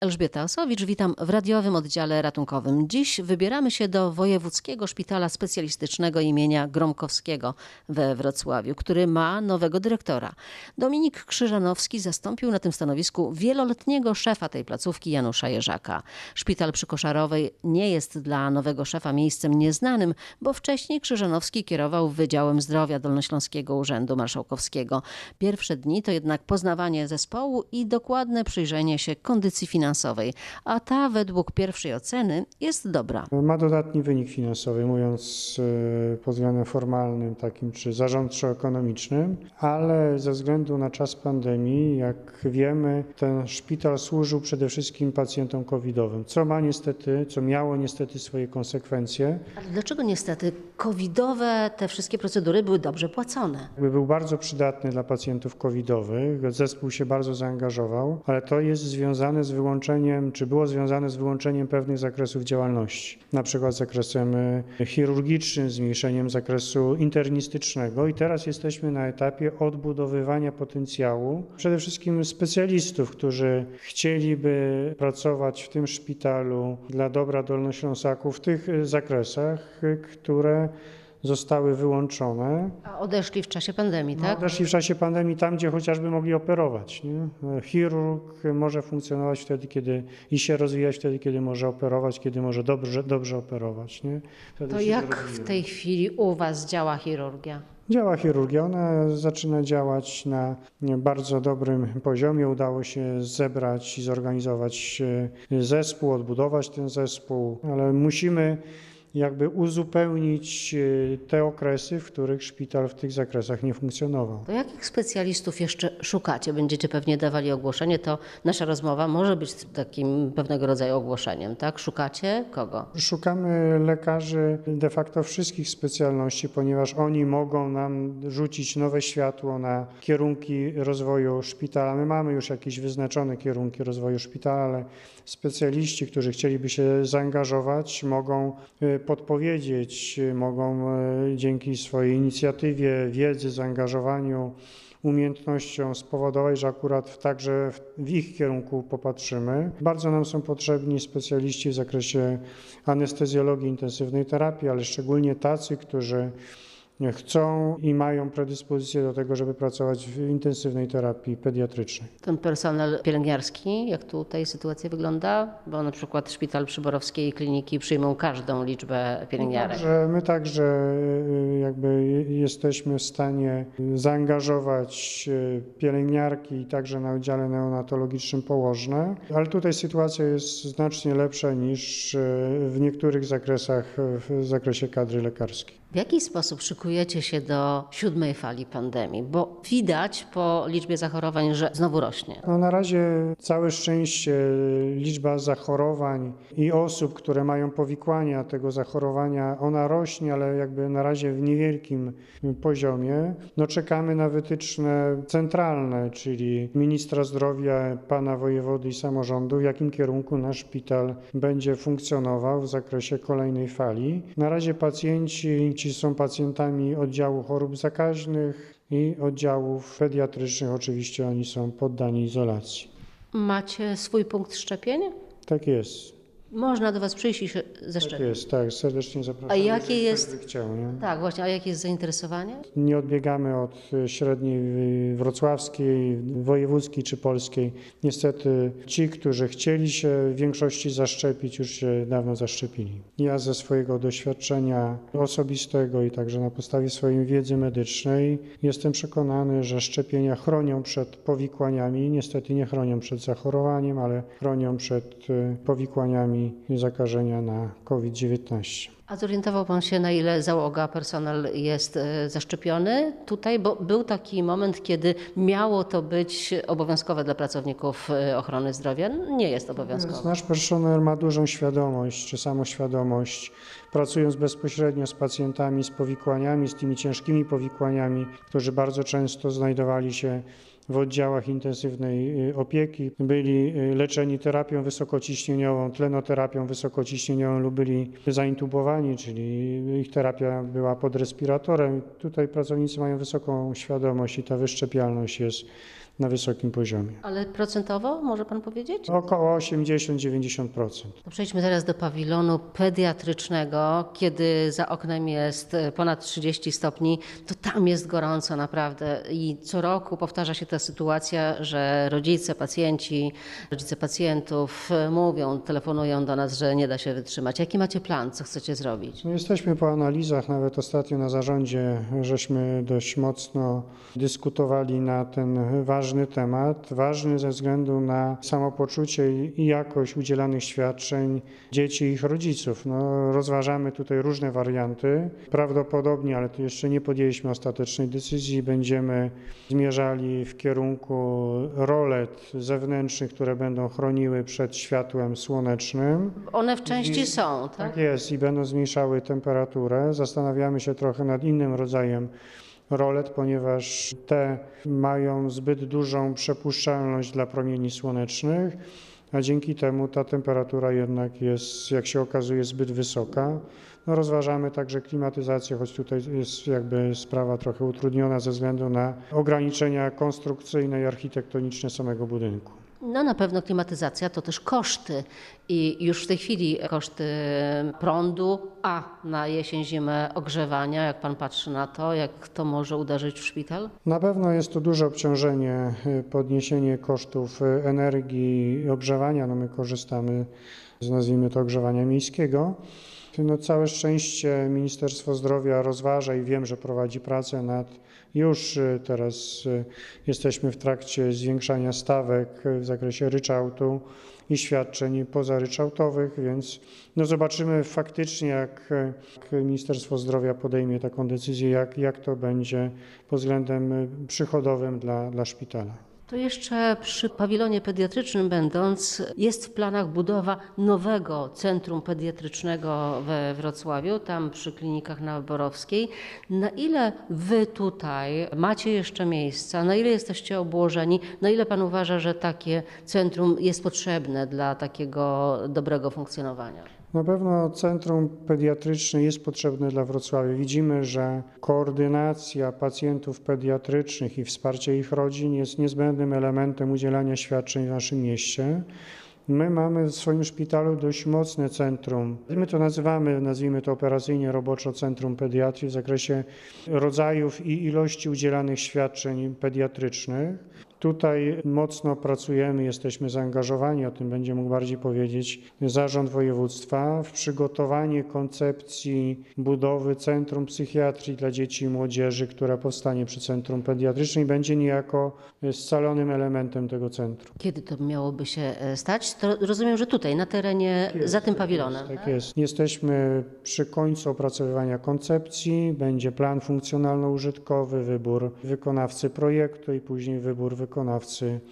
Elżbieta Osowicz, witam w radiowym oddziale ratunkowym. Dziś wybieramy się do Wojewódzkiego Szpitala Specjalistycznego imienia Gromkowskiego we Wrocławiu, który ma nowego dyrektora. Dominik Krzyżanowski zastąpił na tym stanowisku wieloletniego szefa tej placówki Janusza Jerzaka. Szpital przy Koszarowej nie jest dla nowego szefa miejscem nieznanym, bo wcześniej Krzyżanowski kierował Wydziałem Zdrowia Dolnośląskiego Urzędu Marszałkowskiego. Pierwsze dni to jednak poznawanie zespołu i dokładne przyjrzenie się kondycji finansowej finansowej, a ta według pierwszej oceny jest dobra. Ma dodatni wynik finansowy, mówiąc e, pod względem formalnym, takim czy zarządczo-ekonomicznym, ale ze względu na czas pandemii, jak wiemy, ten szpital służył przede wszystkim pacjentom covidowym, co ma niestety, co miało niestety swoje konsekwencje. Ale dlaczego niestety covidowe te wszystkie procedury były dobrze płacone? Był bardzo przydatny dla pacjentów covidowych, zespół się bardzo zaangażował, ale to jest związane z wyłączeniem wyłączeniem, czy było związane z wyłączeniem pewnych zakresów działalności, na przykład zakresem e, chirurgicznym, zmniejszeniem zakresu internistycznego. I teraz jesteśmy na etapie odbudowywania potencjału przede wszystkim specjalistów, którzy chcieliby pracować w tym szpitalu dla dobra Dolnośląsaków w tych e, zakresach, e, które zostały wyłączone. A odeszli w czasie pandemii, no, tak? Odeszli w czasie pandemii tam, gdzie chociażby mogli operować. Nie? Chirurg może funkcjonować wtedy, kiedy i się rozwijać wtedy, kiedy może operować, kiedy może dobrze, dobrze operować. Nie? Wtedy to jak w tej chwili u Was działa chirurgia? Działa chirurgia, ona zaczyna działać na bardzo dobrym poziomie. Udało się zebrać i zorganizować e, zespół, odbudować ten zespół, ale musimy jakby uzupełnić e, te okresy, w których szpital w tych zakresach nie funkcjonował. To jakich specjalistów jeszcze szukacie? Będziecie pewnie dawali ogłoszenie, to nasza rozmowa może być takim pewnego rodzaju ogłoszeniem, tak? Szukacie kogo? Szukamy lekarzy de facto wszystkich specjalności, ponieważ oni mogą nam rzucić nowe światło na kierunki rozwoju szpitala. My mamy już jakieś wyznaczone kierunki rozwoju szpitala, ale specjaliści, którzy chcieliby się zaangażować, mogą e, podpowiedzieć, mogą e, dzięki swojej inicjatywie, wiedzy, zaangażowaniu, umiejętnością spowodować, że akurat także w ich kierunku popatrzymy. Bardzo nam są potrzebni specjaliści w zakresie anestezjologii, intensywnej terapii, ale szczególnie tacy, którzy chcą i mają predyspozycję do tego, żeby pracować w intensywnej terapii pediatrycznej. Ten personel pielęgniarski, jak tutaj sytuacja wygląda? Bo na przykład szpital przyborowskiej kliniki przyjmą każdą liczbę pielęgniarek. My także, my także y, jakby jesteśmy w stanie zaangażować y, pielęgniarki także na oddziale neonatologicznym położne, ale tutaj sytuacja jest znacznie lepsza niż y, w niektórych zakresach w zakresie kadry lekarskiej. W jaki sposób szykujecie się do siódmej fali pandemii? Bo widać po liczbie zachorowań, że znowu rośnie. No na razie całe szczęście liczba zachorowań i osób, które mają powikłania tego zachorowania, ona rośnie, ale jakby na razie w niewielkim poziomie. No czekamy na wytyczne centralne, czyli ministra zdrowia, pana wojewody i samorządu, w jakim kierunku nasz szpital będzie funkcjonował w zakresie kolejnej fali. Na razie pacjenci Ci są pacjentami oddziału chorób zakaźnych i oddziałów pediatrycznych. Oczywiście oni są poddani izolacji. Macie swój punkt szczepień? Tak jest. Można do Was przyjść i się zaszczepić. Tak jest, tak, serdecznie zapraszam. A jakie jest... Chciał, nie? Tak, właśnie, a jakie jest zainteresowanie? Nie odbiegamy od średniej wrocławskiej, wojewódzkiej czy polskiej. Niestety ci, którzy chcieli się w większości zaszczepić, już się dawno zaszczepili. Ja ze swojego doświadczenia osobistego i także na podstawie swojej wiedzy medycznej jestem przekonany, że szczepienia chronią przed powikłaniami. Niestety nie chronią przed zachorowaniem, ale chronią przed y, powikłaniami zakażenia na COVID-19. A zorientował Pan się, na ile załoga, personel jest e, zaszczepiony tutaj? Bo był taki moment, kiedy miało to być obowiązkowe dla pracowników e, ochrony zdrowia. Nie jest obowiązkowe. Nasz personel ma dużą świadomość czy samoświadomość, pracując bezpośrednio z pacjentami z powikłaniami, z tymi ciężkimi powikłaniami, którzy bardzo często znajdowali się w oddziałach intensywnej y, opieki, byli y, leczeni terapią wysokociśnieniową, tlenoterapią wysokociśnieniową lub byli zaintubowani, czyli ich terapia była pod respiratorem. Tutaj pracownicy mają wysoką świadomość i ta wyszczepialność jest na wysokim poziomie. Ale procentowo może pan powiedzieć? Około 80-90%. To przejdźmy teraz do pawilonu pediatrycznego. Kiedy za oknem jest e, ponad 30 stopni, to tam jest gorąco naprawdę. I co roku powtarza się ta sytuacja, że rodzice, pacjenci, rodzice pacjentów e, mówią, telefonują do nas, że nie da się wytrzymać. Jaki macie plan? Co chcecie zrobić? No jesteśmy po analizach, nawet ostatnio na zarządzie, żeśmy dość mocno dyskutowali na ten ważny temat. Ważny ze względu na samopoczucie i jakość udzielanych świadczeń dzieci i ich rodziców. No, rozważamy tutaj różne warianty. Prawdopodobnie, ale tu jeszcze nie podjęliśmy ostatecznej decyzji, będziemy zmierzali w kierunku rolet zewnętrznych, które będą chroniły przed światłem słonecznym. One w części są, tak? Tak jest i będą zmniejszały temperaturę. Zastanawiamy się trochę nad innym rodzajem rolet, ponieważ te mają zbyt dużą przepuszczalność dla promieni słonecznych, a dzięki temu ta temperatura jednak jest, jak się okazuje, zbyt wysoka. No rozważamy także klimatyzację, choć tutaj jest jakby sprawa trochę utrudniona ze względu na ograniczenia konstrukcyjne i architektoniczne samego budynku. No na pewno klimatyzacja to też koszty i już w tej chwili koszty prądu, a na jesień, zimę ogrzewania, jak pan patrzy na to, jak to może uderzyć w szpital? Na pewno jest to duże obciążenie, y, podniesienie kosztów y, energii ogrzewania. No my korzystamy z nazwijmy to ogrzewania miejskiego. No całe szczęście Ministerstwo Zdrowia rozważa i wiem, że prowadzi pracę nad już y, teraz y, jesteśmy w trakcie zwiększania stawek y, w zakresie ryczałtu i świadczeń pozaryczałtowych, więc no zobaczymy faktycznie, jak, jak Ministerstwo Zdrowia podejmie taką decyzję, jak, jak to będzie pod względem przychodowym dla, dla szpitala. To jeszcze przy pawilonie pediatrycznym będąc, jest w planach budowa nowego centrum pediatrycznego we Wrocławiu, tam przy klinikach na Borowskiej. Na ile wy tutaj macie jeszcze miejsca, na ile jesteście obłożeni, na ile pan uważa, że takie centrum jest potrzebne dla takiego dobrego funkcjonowania? Na pewno centrum pediatryczne jest potrzebne dla Wrocławia. Widzimy, że koordynacja pacjentów pediatrycznych i wsparcie ich rodzin jest niezbędnym elementem udzielania świadczeń w naszym mieście. My mamy w swoim szpitalu dość mocne centrum. My to nazywamy, nazwijmy to operacyjnie roboczo Centrum Pediatrii w zakresie rodzajów i ilości udzielanych świadczeń pediatrycznych. Tutaj mocno pracujemy, jesteśmy zaangażowani, o tym będzie mógł bardziej powiedzieć Zarząd Województwa, w przygotowanie koncepcji budowy Centrum Psychiatrii dla Dzieci i Młodzieży, która powstanie przy Centrum Pediatrycznym i będzie niejako scalonym elementem tego centrum. Kiedy to miałoby się e, stać? To rozumiem, że tutaj, na terenie, za tym pawilonem. Tak jest. Jesteśmy przy końcu opracowywania koncepcji. Będzie plan funkcjonalno-użytkowy, wybór wykonawcy projektu i później wybór wykonawcy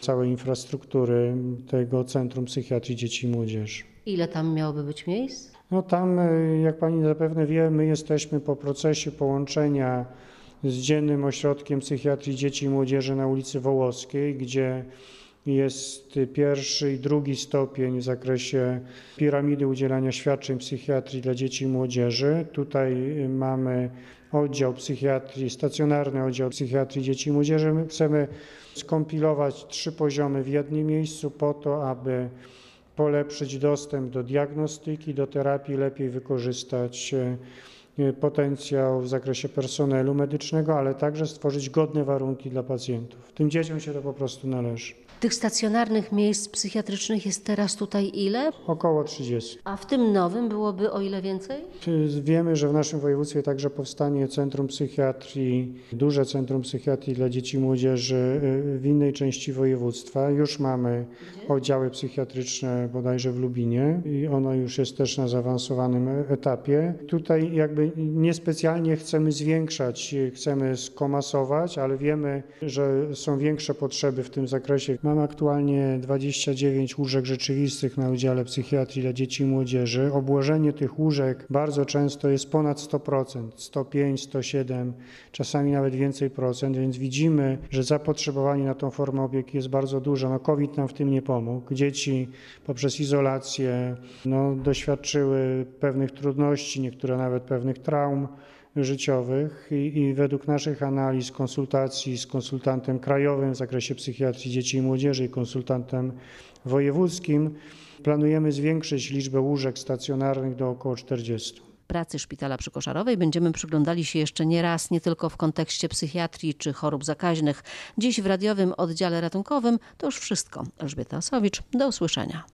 całej infrastruktury tego Centrum Psychiatrii Dzieci i Młodzieży. Ile tam miałoby być miejsc? No tam, y, jak Pani zapewne wie, my jesteśmy po procesie połączenia z Dziennym Ośrodkiem Psychiatrii Dzieci i Młodzieży na ulicy Wołoskiej, gdzie jest pierwszy i drugi stopień w zakresie piramidy udzielania świadczeń psychiatrii dla dzieci i młodzieży. Tutaj y, mamy oddział psychiatrii, stacjonarny oddział psychiatrii dzieci i młodzieży. My chcemy skompilować trzy poziomy w jednym miejscu po to, aby polepszyć dostęp do diagnostyki, do terapii, lepiej wykorzystać e, potencjał w zakresie personelu medycznego, ale także stworzyć godne warunki dla pacjentów. Tym dzieciom się to po prostu należy. Tych stacjonarnych miejsc psychiatrycznych jest teraz tutaj ile? Około 30. A w tym nowym byłoby o ile więcej? Wiemy, że w naszym województwie także powstanie Centrum Psychiatrii, duże Centrum Psychiatrii dla Dzieci i Młodzieży y, w innej części województwa. Już mamy oddziały psychiatryczne bodajże w Lubinie i ono już jest też na zaawansowanym etapie. Tutaj jakby niespecjalnie chcemy zwiększać, chcemy skomasować, ale wiemy, że są większe potrzeby w tym zakresie. Mamy aktualnie 29 łóżek rzeczywistych na Wydziale Psychiatrii dla Dzieci i Młodzieży. Obłożenie tych łóżek bardzo często jest ponad 100%, 105, 107, czasami nawet więcej procent, więc widzimy, że zapotrzebowanie na tą formę opieki jest bardzo duże. No COVID nam w tym nie pomógł. Dzieci poprzez izolację no, doświadczyły pewnych trudności, niektóre nawet pewnych traum życiowych i, i według naszych analiz, konsultacji z konsultantem krajowym w zakresie psychiatrii dzieci i młodzieży i konsultantem wojewódzkim planujemy zwiększyć liczbę łóżek stacjonarnych do około 40. Pracy szpitala przy Koszarowej będziemy przyglądali się jeszcze nie raz, nie tylko w kontekście psychiatrii czy chorób zakaźnych. Dziś w radiowym oddziale ratunkowym to już wszystko. Elżbieta Sowicz, do usłyszenia.